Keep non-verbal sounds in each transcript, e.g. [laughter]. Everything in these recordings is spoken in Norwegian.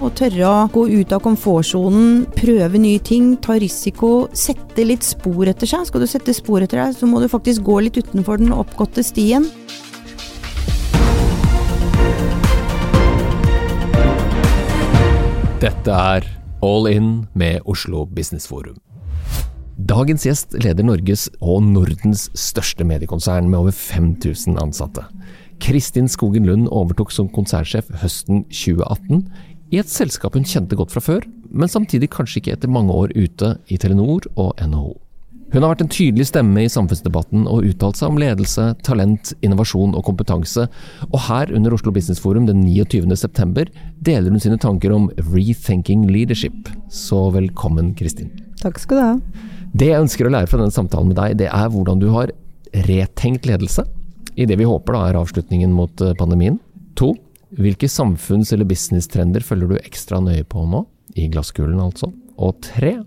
Å tørre å gå ut av komfortsonen, prøve nye ting, ta risiko, sette litt spor etter seg. Skal du sette spor etter deg, så må du faktisk gå litt utenfor den oppgåtte stien. Dette er All In med Oslo Business Forum. Dagens gjest leder Norges og Nordens største mediekonsern med over 5000 ansatte. Kristin Skogen Lund overtok som konsernsjef høsten 2018 i et selskap hun kjente godt fra før, men samtidig kanskje ikke etter mange år ute i Telenor og NHO. Hun har vært en tydelig stemme i samfunnsdebatten og uttalt seg om ledelse, talent, innovasjon og kompetanse, og her under Oslo Business Forum den 29.9 deler hun sine tanker om rethinking leadership. Så velkommen, Kristin. Takk skal du ha. Det jeg ønsker å lære fra denne samtalen med deg, det er hvordan du har retenkt ledelse, i det vi håper da er avslutningen mot eh, pandemien. To, hvilke samfunns- eller businesstrender følger du ekstra nøye på nå, i glasskulen altså. Og tre,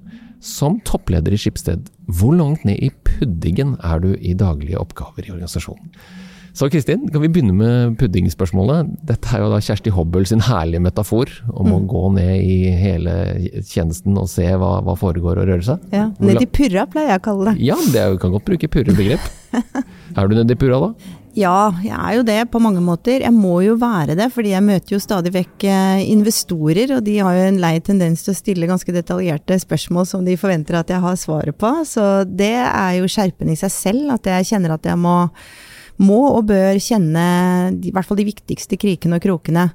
som toppleder i Skipsted, hvor langt ned i puddingen er du i daglige oppgaver i organisasjonen? Så Kristin, kan vi begynne med puddingspørsmålet. Dette er jo da Kjersti Hobbel sin herlige metafor om mm. å gå ned i hele tjenesten og se hva, hva foregår og røre seg. Ja, Ned i purra pleier jeg å kalle det. Ja, det er, kan godt bruke purrebegrep. [laughs] er du nedi purra da? Ja, jeg er jo det på mange måter. Jeg må jo være det, fordi jeg møter jo stadig vekk eh, investorer, og de har jo en lei tendens til å stille ganske detaljerte spørsmål som de forventer at jeg har svaret på. Så det er jo skjerpende i seg selv, at jeg kjenner at jeg må, må og bør kjenne i hvert fall de viktigste krikene og krokene.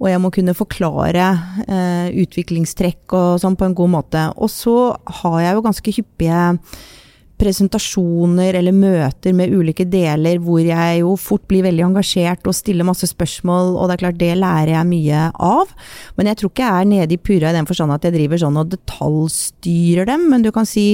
Og jeg må kunne forklare eh, utviklingstrekk og sånn på en god måte. Og så har jeg jo ganske hyppige presentasjoner eller møter med ulike deler hvor jeg jo fort blir veldig engasjert og stiller masse spørsmål, og det er klart det lærer jeg mye av. Men jeg tror ikke jeg er nede i purra i den forstand at jeg driver sånn og detaljstyrer dem, men du kan si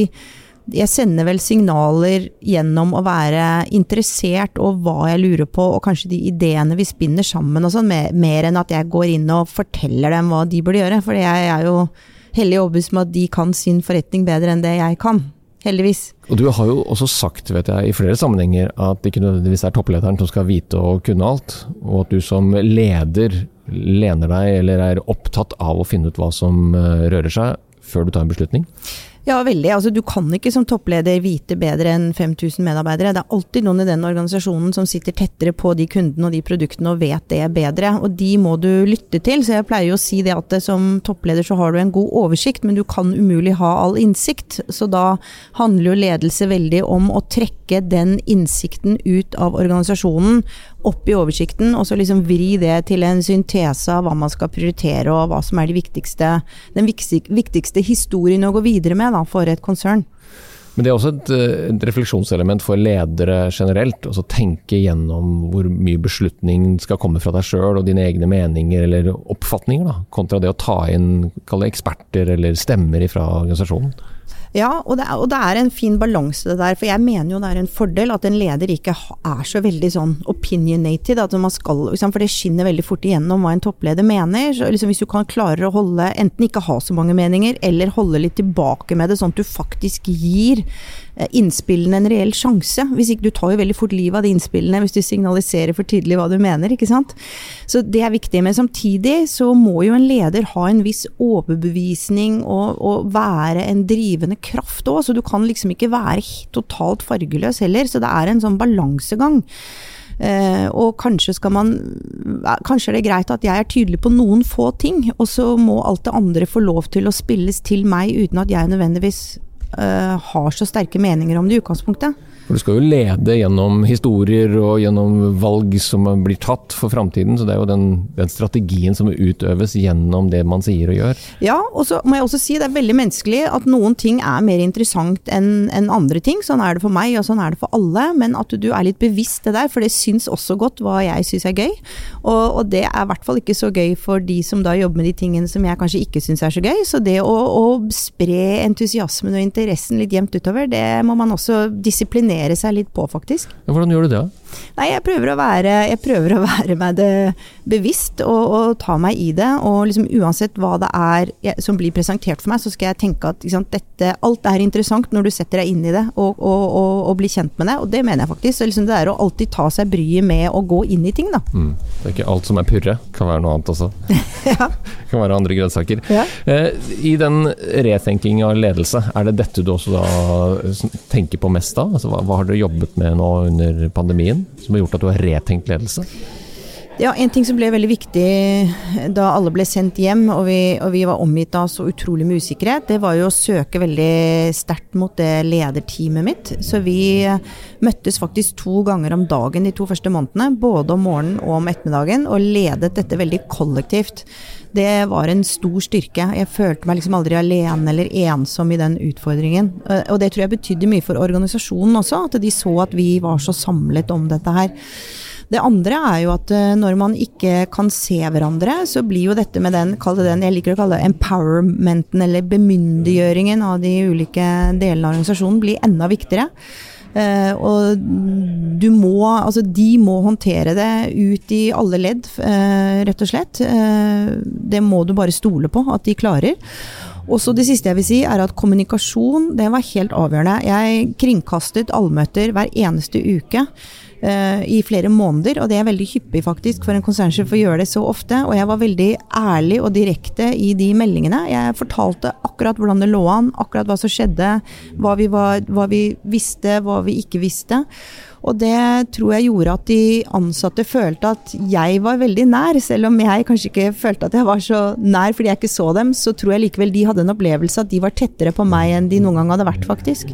jeg sender vel signaler gjennom å være interessert og hva jeg lurer på, og kanskje de ideene vi spinner sammen og sånn, mer enn at jeg går inn og forteller dem hva de burde gjøre. For jeg er jo hellig overbevist om at de kan sin forretning bedre enn det jeg kan heldigvis. Og Du har jo også sagt vet jeg, i flere sammenhenger at det ikke nødvendigvis er topplederen som skal vite og kunne alt, og at du som leder lener deg eller er opptatt av å finne ut hva som eh, rører seg, før du tar en beslutning? Ja, veldig. Altså, du kan ikke som toppleder vite bedre enn 5000 medarbeidere. Det er alltid noen i den organisasjonen som sitter tettere på de kundene og de produktene og vet det bedre. Og de må du lytte til. Så jeg pleier jo å si det at som toppleder så har du en god oversikt, men du kan umulig ha all innsikt. Så da handler jo ledelse veldig om å trekke den innsikten ut av organisasjonen opp i oversikten, og så liksom vri det til en syntese av hva man skal prioritere, og hva som er de viktigste, den viktigste historien å gå videre med da, for et konsern. Men det er også et, eh, et refleksjonselement for ledere generelt. å tenke gjennom hvor mye beslutning skal komme fra deg sjøl og dine egne meninger eller oppfatninger, da, kontra det å ta inn eksperter eller stemmer fra organisasjonen. Ja, og det, er, og det er en fin balanse det der. For jeg mener jo det er en fordel at en leder ikke er så veldig sånn opinionated. At man skal, for det skinner veldig fort igjennom hva en toppleder mener. Så liksom, hvis du kan klare å holde, enten ikke ha så mange meninger, eller holde litt tilbake med det, sånn at du faktisk gir Eh, innspillene en reell sjanse. Hvis ikke Du tar jo veldig fort livet av de innspillene hvis du signaliserer for tydelig hva du mener. ikke sant? Så det er viktig. Men samtidig så må jo en leder ha en viss overbevisning og, og være en drivende kraft òg. Så du kan liksom ikke være totalt fargeløs heller. Så det er en sånn balansegang. Uh, og kanskje skal man Kanskje er det greit at jeg er tydelig på noen få ting, og så må alt det andre få lov til å spilles til meg uten at jeg nødvendigvis uh, har så sterke meninger om det i utgangspunktet. For Du skal jo lede gjennom historier og gjennom valg som blir tatt for framtiden. Så det er jo den, den, strategien som utøves gjennom det man sier og gjør. Ja, og så må jeg også si det er veldig menneskelig at noen ting er mer interessant enn en andre ting. Sånn er det for meg, og sånn er det for alle. Men at du er litt bevisst det der, for det syns også godt hva jeg syns er gøy. Og, og, det er i hvert fall ikke så gøy for de som da jobber med de tingene som jeg kanskje ikke syns er så gøy. Så det å, å spre entusiasmen og interessen litt jevnt utover, det må man også disiplinere seg litt på, faktisk. Hvordan gjør du det? Nei, jeg prøver å være, jeg prøver å [laughs] være meg det bevisst og, og, ta meg i det. Og liksom uansett hva det er jeg, som blir presentert for meg, så skal jeg tenke at sant, dette, alt er interessant når du setter deg inn i det og, og, og blir kjent med det. Og det mener jeg faktisk. Så liksom det er å alltid ta seg bryet med å gå inn i ting, da. Mm. Det er ikke alt som er purre, kan være noe annet også. [laughs] [laughs] ja. kan være andre grønnsaker. Ja. Eh, I den retenking av ledelse, er det dette du også da tenker på mest da? Altså, hva, hva har dere jobbet med nå under pandemien? som har gjort at du har retenkt ledelse? Ja, En ting som ble veldig viktig da alle ble sendt hjem og vi, og vi var omgitt av så utrolig med usikkerhet, det var jo å søke veldig sterkt mot det lederteamet mitt. Så vi møttes faktisk to ganger om dagen de to første månedene, både om morgenen og om ettermiddagen, og ledet dette veldig kollektivt. Det var en stor styrke. Jeg følte meg liksom aldri alene eller ensom i den utfordringen. Og det tror jeg betydde mye for organisasjonen også, at de så at vi var så samlet om dette her. Det andre er jo at eh, når man ikke kan se hverandre, så blir jo dette med den, den jeg liker å kalle det empowermenten, eller bemyndiggjøringen av de ulike delene av organisasjonen, blir enda viktigere. Uh, og du må Altså, de må håndtere det ut i alle ledd, uh, rett og slett. Uh, det må du bare stole på at de klarer. Også Det siste jeg vil si, er at kommunikasjon det var helt avgjørende. Jeg kringkastet allmøter hver eneste uke i flere måneder, og det er veldig hyppig faktisk for en konsernsjef å gjøre det så ofte. Og jeg var veldig ærlig og direkte i de meldingene. Jeg fortalte akkurat hvordan det lå an, akkurat hva som skjedde, hva vi, var, hva vi visste, hva vi ikke visste. Og det tror jeg gjorde at de ansatte følte at jeg var veldig nær. Selv om jeg kanskje ikke følte at jeg var så nær fordi jeg ikke så dem, så tror jeg likevel de hadde en opplevelse at de var tettere på meg enn de noen gang hadde vært, faktisk.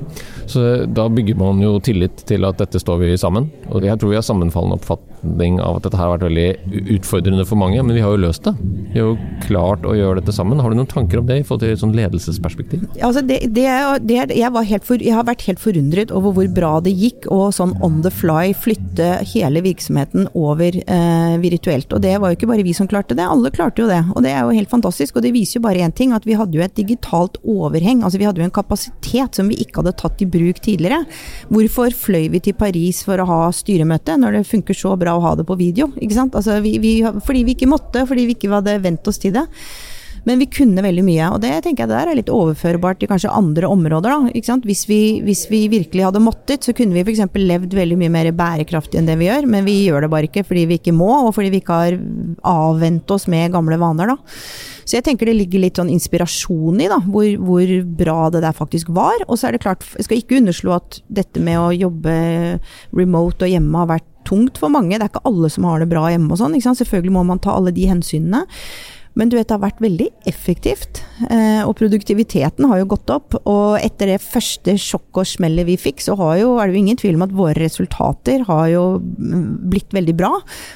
Så da bygger man jo tillit til at dette står vi sammen. Og jeg tror vi har sammenfallende oppfatning av at dette har vært veldig utfordrende for mange, men vi har jo løst det. Vi har jo klart å gjøre dette sammen. Har du noen tanker om det i forhold til et sånn ledelsesperspektiv? Altså det, det, det, jeg, for, jeg, har vært helt forundret over hvor bra det gikk, å sånn on the fly flytte hele virksomheten over eh, virtuelt. Og det var jo ikke bare vi som klarte det, alle klarte jo det. Og det er jo helt fantastisk. Og det viser jo bare én ting, at vi hadde jo et digitalt overheng. Altså vi hadde jo en kapasitet som vi ikke hadde tatt i bruk tidligere. Hvorfor fløy vi til Paris for å ha styremøte, når det funker så bra å ha det på video? Altså vi, vi, fordi vi ikke måtte, fordi vi ikke hadde vent oss til det. Men vi kunne veldig mye, og det tenker jeg der er litt overførbart til kanskje andre områder. da, hvis vi, hvis, vi, virkelig hadde måttet, så kunne vi f.eks. levd veldig mye mer bærekraftig enn det vi gjør, men vi gjør det bare ikke fordi vi ikke må, og fordi vi ikke har avvent oss med gamle vaner. da. Så jeg tenker det ligger litt sånn inspirasjon i da, hvor, hvor, bra det der faktisk var. Og så er det klart, jeg skal ikke underslå at dette med å jobbe remote og hjemme har vært tungt for mange. Det er ikke alle som har det bra hjemme og sånn. Selvfølgelig må man ta alle de hensynene. Men du vet, det har vært veldig effektivt. Eh, og produktiviteten har jo gått opp. Og etter det første sjokket og smellet vi fikk, så jo, er det jo ingen tvil om at våre resultater har jo mm, blitt veldig bra.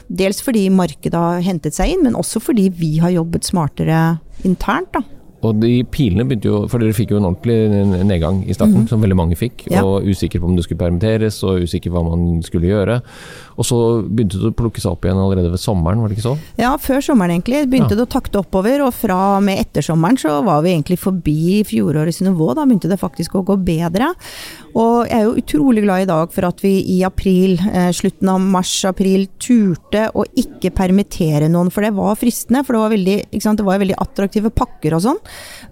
Dels fordi markedet har hentet seg inn, men også fordi vi har jobbet smartere internt. da. Og de pilene begynte jo For dere fikk jo en ordentlig nedgang i starten, mm. som veldig mange fikk. Ja. Og usikker på om det skulle permitteres, og usikker på hva man skulle gjøre. Og så begynte det å plukke seg opp igjen allerede ved sommeren, var det ikke så? Ja, før sommeren egentlig. Begynte ja. det å takte oppover, og fra og med ettersommeren så var vi egentlig forbi fjorårets nivå. Da begynte det faktisk å gå bedre. Og jeg er jo utrolig glad i dag for at vi i april, eh, slutten av mars-april, turte å ikke permittere noen. For det var fristende, for det var veldig, det var veldig attraktive pakker og sånn.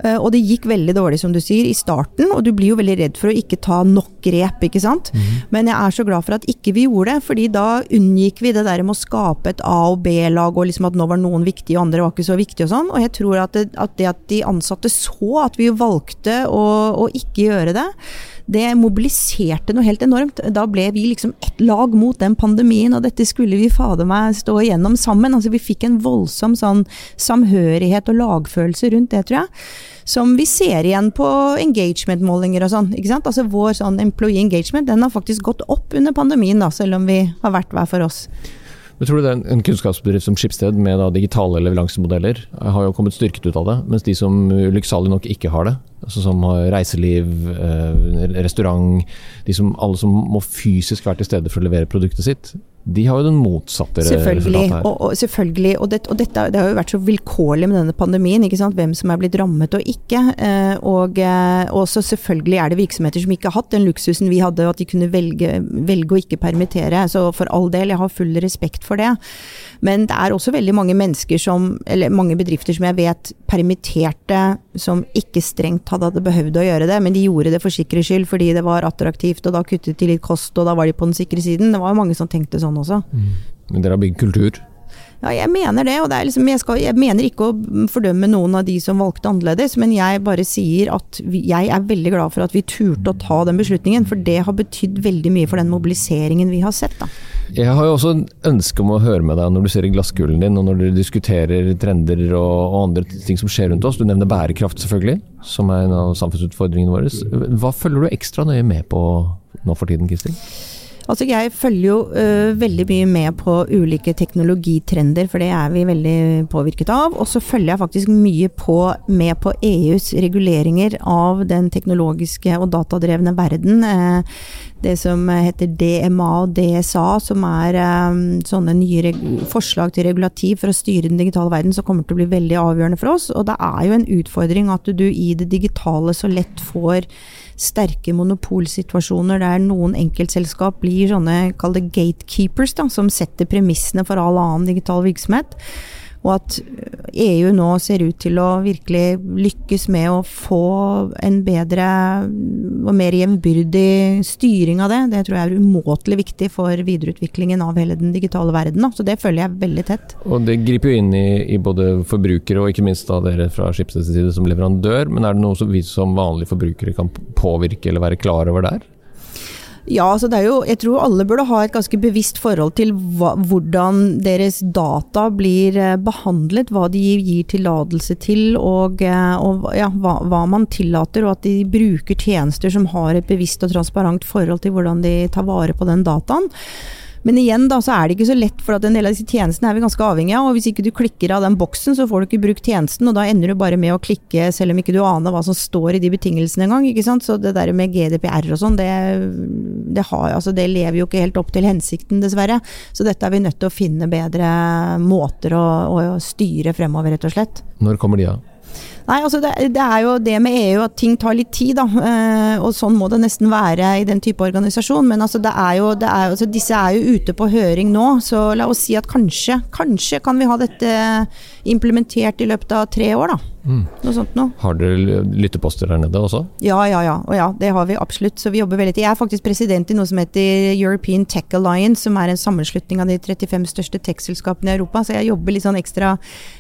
Eh, og det gikk veldig dårlig, som du sier, i starten. Og du blir jo veldig redd for å ikke ta nok grep, ikke sant. Mm. Men jeg er så glad for at ikke vi gjorde det, fordi da unngikk vi det der med å skape et A- og B-lag, og liksom at nå var noen viktige og andre var ikke så viktige og sånn. Og jeg tror at det, at det at de ansatte så at vi valgte å, å ikke gjøre det, det mobiliserte noe helt enormt. Da ble vi liksom ett lag mot den pandemien, og dette skulle vi fader meg stå igjennom sammen. Altså Vi fikk en voldsom sånn samhørighet og lagfølelse rundt det, tror jeg. Som vi ser igjen på engagement-målinger og sånn. ikke sant? Altså Vår sånn employee engagement den har faktisk gått opp under pandemien, da, selv om vi har vært hver for oss. Men tror du det er en kunnskapsbedrift som Skipsted med da, digitale leveransemodeller har jo kommet styrket ut av det, mens de som ulykksalig nok ikke har det, altså som har reiseliv, eh, restaurant, de som, alle som må fysisk være til stede for å levere produktet sitt, De har jo den motsatte Selvfølgelig. resultatet her. Og, og, selvfølgelig, og, det, og dette, det har jo vært så vilkårlig med denne pandemien. ikke sant? Hvem som er blitt rammet og ikke. Eh, og eh, også selvfølgelig er det virksomheter som ikke har hatt den luksusen vi hadde, at de kunne velge, velge å ikke permittere. Så for all del, jeg har full respekt for det. Men det er også veldig mange mennesker som, eller mange bedrifter som jeg vet permitterte som ikke strengt hadde hadde behøvd å gjøre det, men de gjorde det for sikkerhets skyld fordi det var attraktivt, og da kuttet de litt kost, og da var de på den sikre siden. Det var jo mange som tenkte sånn også. Men dere har bygd kultur. Ja, jeg mener det, og det er liksom, jeg, skal, jeg mener ikke å fordømme noen av de som valgte annerledes, men jeg bare sier at vi, jeg er veldig glad for at vi turte å ta den beslutningen, for det har betydd veldig mye for den mobiliseringen vi har sett. da. Jeg har jo også en ønske om å høre med deg når du ser i glasskulen din, og når dere diskuterer trender og, og andre ting som skjer rundt oss. Du nevner bærekraft, selvfølgelig, som er en av samfunnsutfordringene våre. Hva følger du ekstra nøye med på nå for tiden, Kristin? Altså jeg følger jo uh, veldig mye med på ulike teknologitrender, for det er vi veldig påvirket av. Og så følger jeg faktisk mye på, med på EUs reguleringer av den teknologiske og datadrevne verden. Eh, det som heter DMA og DSA, som er eh, sånne nye forslag til regulativ for å styre den digitale verden, som kommer til å bli veldig avgjørende for oss. Og det er jo en utfordring at du i det digitale så lett får sterke monopolsituasjoner der noen enkeltselskap blir sånne, kall det gatekeepers, da, som setter premissene for all annen digital virksomhet. Og at EU nå ser ut til å virkelig lykkes med å få en bedre og mer jevnbyrdig styring av det. Det tror jeg er umåtelig viktig for videreutviklingen av hele den digitale verden. Så det følger jeg veldig tett. Og Det griper jo inn i, i både forbrukere og ikke minst da dere fra Schibsteds side som leverandør. Men er det noe som vi som vanlige forbrukere kan påvirke eller være klar over der? Ja, altså det er jo, jeg tror alle burde ha et ganske bevisst forhold til hva, hvordan deres data blir eh, behandlet, hva de gir tillatelse til og, eh, og ja, hva, hva, man tillater, og at de bruker tjenester som har et bevisst og transparent forhold til hvordan de tar vare på den dataen. Men igjen da, så er det ikke så lett, for at en del av disse tjenestene er vi ganske avhengige av. Og hvis ikke du klikker av den boksen, så får du ikke brukt tjenesten, og da ender du bare med å klikke selv om ikke du aner hva som står i de betingelsene engang. ikke sant? Så det der med GDPR og sånn, det, det, altså, det, lever jo ikke helt opp til hensikten, dessverre. Så dette er vi nødt til å finne bedre måter å, å styre fremover, rett og slett. Når kommer de av? Nei, altså det, det, er jo det med EU at ting tar litt tid, da. Eh, og sånn må det nesten være i den type organisasjon. Men altså det er jo, det er, altså disse er jo ute på høring nå, så la oss si at kanskje, kanskje kan vi ha dette implementert i løpet av tre år, da. Mm. Noe sånt noe. Har dere lytteposter der nede også? Ja, ja, ja. Og ja, det har vi absolutt. Så vi jobber veldig. Jeg er faktisk president i noe som heter European Tech Alliance, som er en sammenslutning av de 35 største tech-selskapene i Europa. Så jeg jobber litt sånn ekstra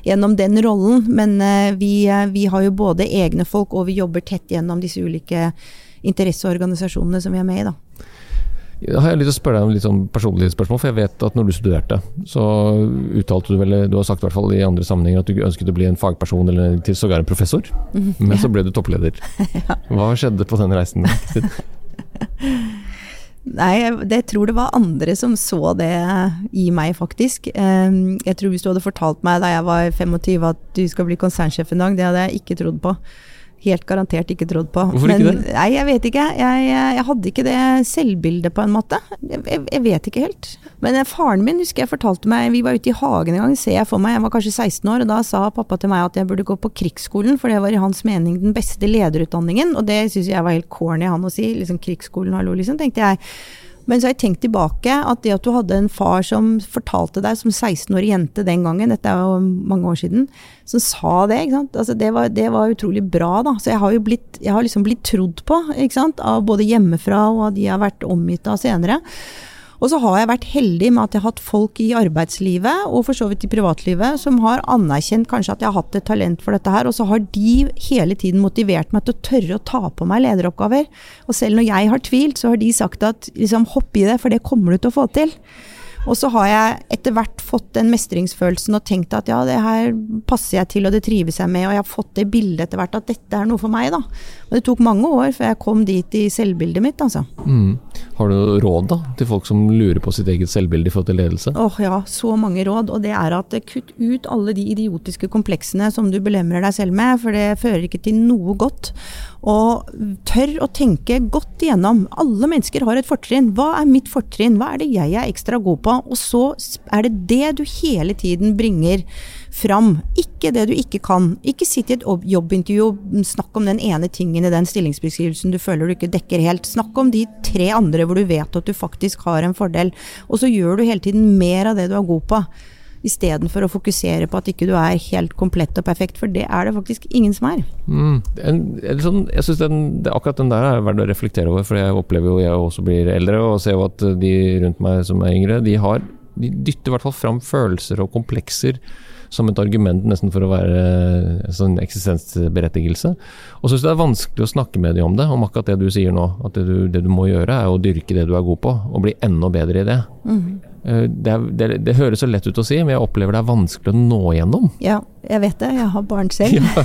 gjennom den rollen. Men uh, vi, uh, vi har jo både egne folk, og vi jobber tett gjennom disse ulike interesseorganisasjonene som vi er med i, da. Jeg har lyst til å spørre deg om litt sånn personlige spørsmål, for jeg vet at når du studerte, så uttalte du vel, du har sagt i hvert fall i andre sammenhenger at du ønsket å bli en fagperson eller til sågar en professor, mm, men så ble du toppleder. [laughs] Hva skjedde på den reisen? [laughs] Nei, det tror det var andre som så det i meg, faktisk. Ehm, jeg tror hvis du hadde fortalt meg da jeg var 25 at du skal bli konsernsjef en dag, det hadde jeg ikke trodd på helt garantert ikke trodd på. Hvorfor Men, ikke det? Nei, jeg vet ikke. Jeg, jeg, hadde ikke det selvbildet på en måte. Jeg, jeg, vet ikke helt. Men eh, faren min husker jeg fortalte meg, vi var ute i hagen en gang, ser jeg for meg, jeg var kanskje 16 år, og da sa pappa til meg at jeg burde gå på krigsskolen, for det var i hans mening den beste lederutdanningen, og det syns jeg var helt corny han å si. Liksom krigsskolen, hallo, liksom, tenkte jeg. Men så har jeg tenkt tilbake at det at du hadde en far som fortalte deg som 16-årig jente den gangen, dette er jo mange år siden, som sa det, altså det, var, det, var, utrolig bra. da. Så jeg har jo blitt, jeg har liksom blitt trodd på av både hjemmefra og av de jeg har vært omgitt av senere. Og så har jeg vært heldig med at jeg har hatt folk i arbeidslivet, og for så vidt i privatlivet, som har anerkjent kanskje at jeg har hatt et talent for dette her, og så har de hele tiden motivert meg til å tørre å ta på meg lederoppgaver. Og selv når jeg har tvilt, så har de sagt at liksom hopp i det, for det kommer du til å få til. Og så har jeg etter hvert fått den mestringsfølelsen og tenkt at ja, det her passer jeg til, og det trives jeg med, og jeg har fått det bildet etter hvert at dette er noe for meg, da. Og det tok mange år før jeg kom dit i selvbildet mitt, altså. Mm. Har du noe råd da, til folk som lurer på sitt eget selvbilde i forhold til ledelse? Åh oh, ja, så mange råd. Og det er at kutt ut alle de idiotiske kompleksene som du belemrer deg selv med, for det fører ikke til noe godt. Og tør å tenke godt igjennom. Alle mennesker har et fortrinn. Hva er mitt fortrinn? Hva er det jeg er ekstra god på? Og så er det det du hele tiden bringer fram. Ikke det du ikke kan. Ikke sitt i et jobbintervju og snakk om den ene tingen i den stillingsbeskrivelsen du føler du ikke dekker helt. Snakk om de tre andre hvor du vet at du faktisk har en fordel. Og så gjør du hele tiden mer av det du er god på. Istedenfor å fokusere på at ikke du er helt komplett og perfekt, for det er det faktisk ingen som er. Mm. En, sånn, jeg synes Akkurat den der er verdt å reflektere over, for jeg opplever jo jeg også blir eldre, og ser jo at de rundt meg som er yngre, de, har, de dytter i hvert fall fram følelser og komplekser som et argument nesten for å være en sånn eksistensberettigelse. Og så syns jeg det er vanskelig å snakke med dem om det, om akkurat det du sier nå. At det du, det du må gjøre, er å dyrke det du er god på, og bli enda bedre i det. Mm. Eh, det, er, det, det, høres så lett ut å si, men jeg opplever det er vanskelig å nå igjennom. Ja, jeg vet det. Jeg har barn selv. Ja.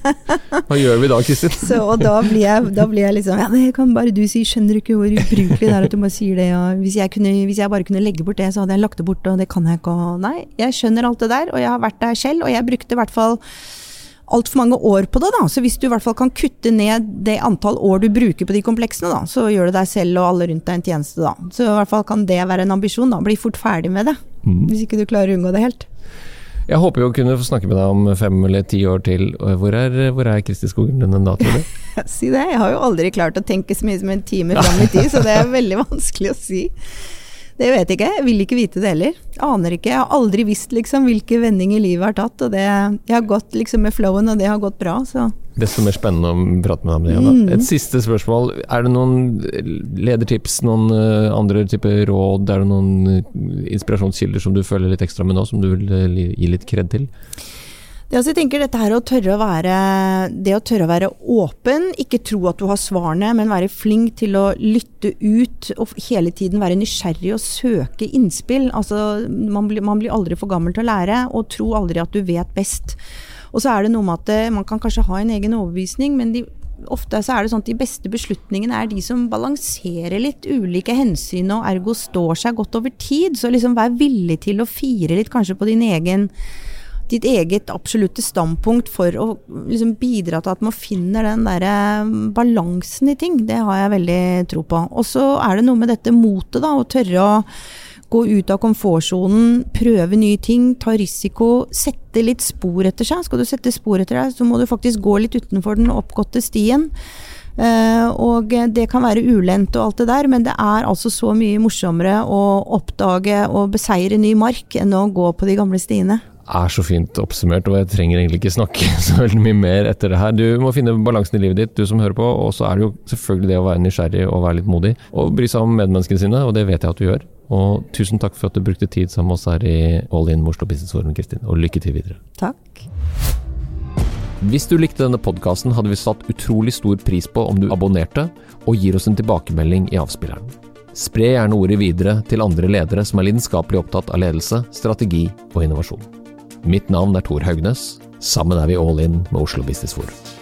[laughs] Hva gjør vi da, Kristin? så, og da blir, jeg, da blir jeg liksom Ja, det kan bare du si. Skjønner du ikke hvor ubrukelig det er at du bare sier det? Hvis, jeg kunne, hvis jeg bare kunne legge bort det, så hadde jeg lagt det bort, og det kan jeg ikke. Og nei, jeg skjønner alt det der, og jeg har vært der selv, og jeg brukte i hvert fall altfor mange år på det, da. Så hvis du i hvert fall kan kutte ned det antall år du bruker på de kompleksene, da, så gjør du deg selv og alle rundt deg en tjeneste, da. Så i hvert fall kan det være en ambisjon, da. Bli fort ferdig med det. Mm. Hvis ikke du klarer å unngå det helt. Jeg håper jo å kunne få snakke med deg om fem eller ti år til. Hvor er, hvor er Kristi Skogen Lund da, tror du? [laughs] si det. Jeg har jo aldri klart å tenke så mye som en time fram i tid, så det er veldig [laughs] vanskelig å si. Det vet jeg ikke. Jeg vil ikke vite det heller. Aner ikke. Jeg har aldri visst liksom hvilke vendinger livet har tatt. Og det, jeg har gått liksom med flowen, og det har gått bra. Så. Desto mer spennende å prate med deg om det. Mm. Et siste spørsmål. Er det noen ledertips, noen uh, andre typer råd? Er det noen uh, inspirasjonskilder som du føler litt ekstra med nå, som du vil gi litt kred til? Det altså, jeg tenker dette her å tørre å være Det å tørre å være åpen, ikke tro at du har svarene, men være flink til å lytte ut og hele tiden være nysgjerrig og søke innspill. Altså, man, blir, man blir aldri for gammel til å lære, og tro aldri at du vet best. Og så er det noe med at eh, man kan kanskje ha en egen overbevisning, men de, ofte så er det sånn at de beste beslutningene er de som balanserer litt ulike hensyn, og ergo står seg godt over tid. Så liksom vær villig til å fire litt kanskje på din egen ditt eget absolutte standpunkt for å liksom bidra til at man finner den derre mm, balansen i ting. Det har jeg veldig tro på. Og så er det noe med dette motet, da. Å tørre å gå ut av komfortsonen, prøve nye ting, ta risiko, sette litt spor etter seg. Skal du sette spor etter deg, så må du faktisk gå litt utenfor den oppgåtte stien. Uh, og det kan være ulendt og alt det der, men det er altså så mye morsommere å oppdage og beseire ny mark enn å gå på de gamle stiene er så fint oppsummert, og jeg trenger egentlig ikke snakke [laughs] så veldig mye mer etter det her. Du må finne balansen i livet ditt, du som hører på, og så er det jo selvfølgelig det å være nysgjerrig og være litt modig. Og bry seg om medmenneskene sine, og det vet jeg at du gjør. Og tusen takk for at du brukte tid sammen med oss her i All In Oslo Business Forum, Kristin. Og lykke til videre. Takk. Hvis du likte denne podkasten, hadde vi satt utrolig stor pris på om du abonnerte og gir oss en tilbakemelding i avspilleren. Spre gjerne ordet videre til andre ledere som er lidenskapelig opptatt av ledelse, strategi og innovasjon. Mitt navn er Tor Haugnes. Sammen er vi all in med Oslo Business Forum.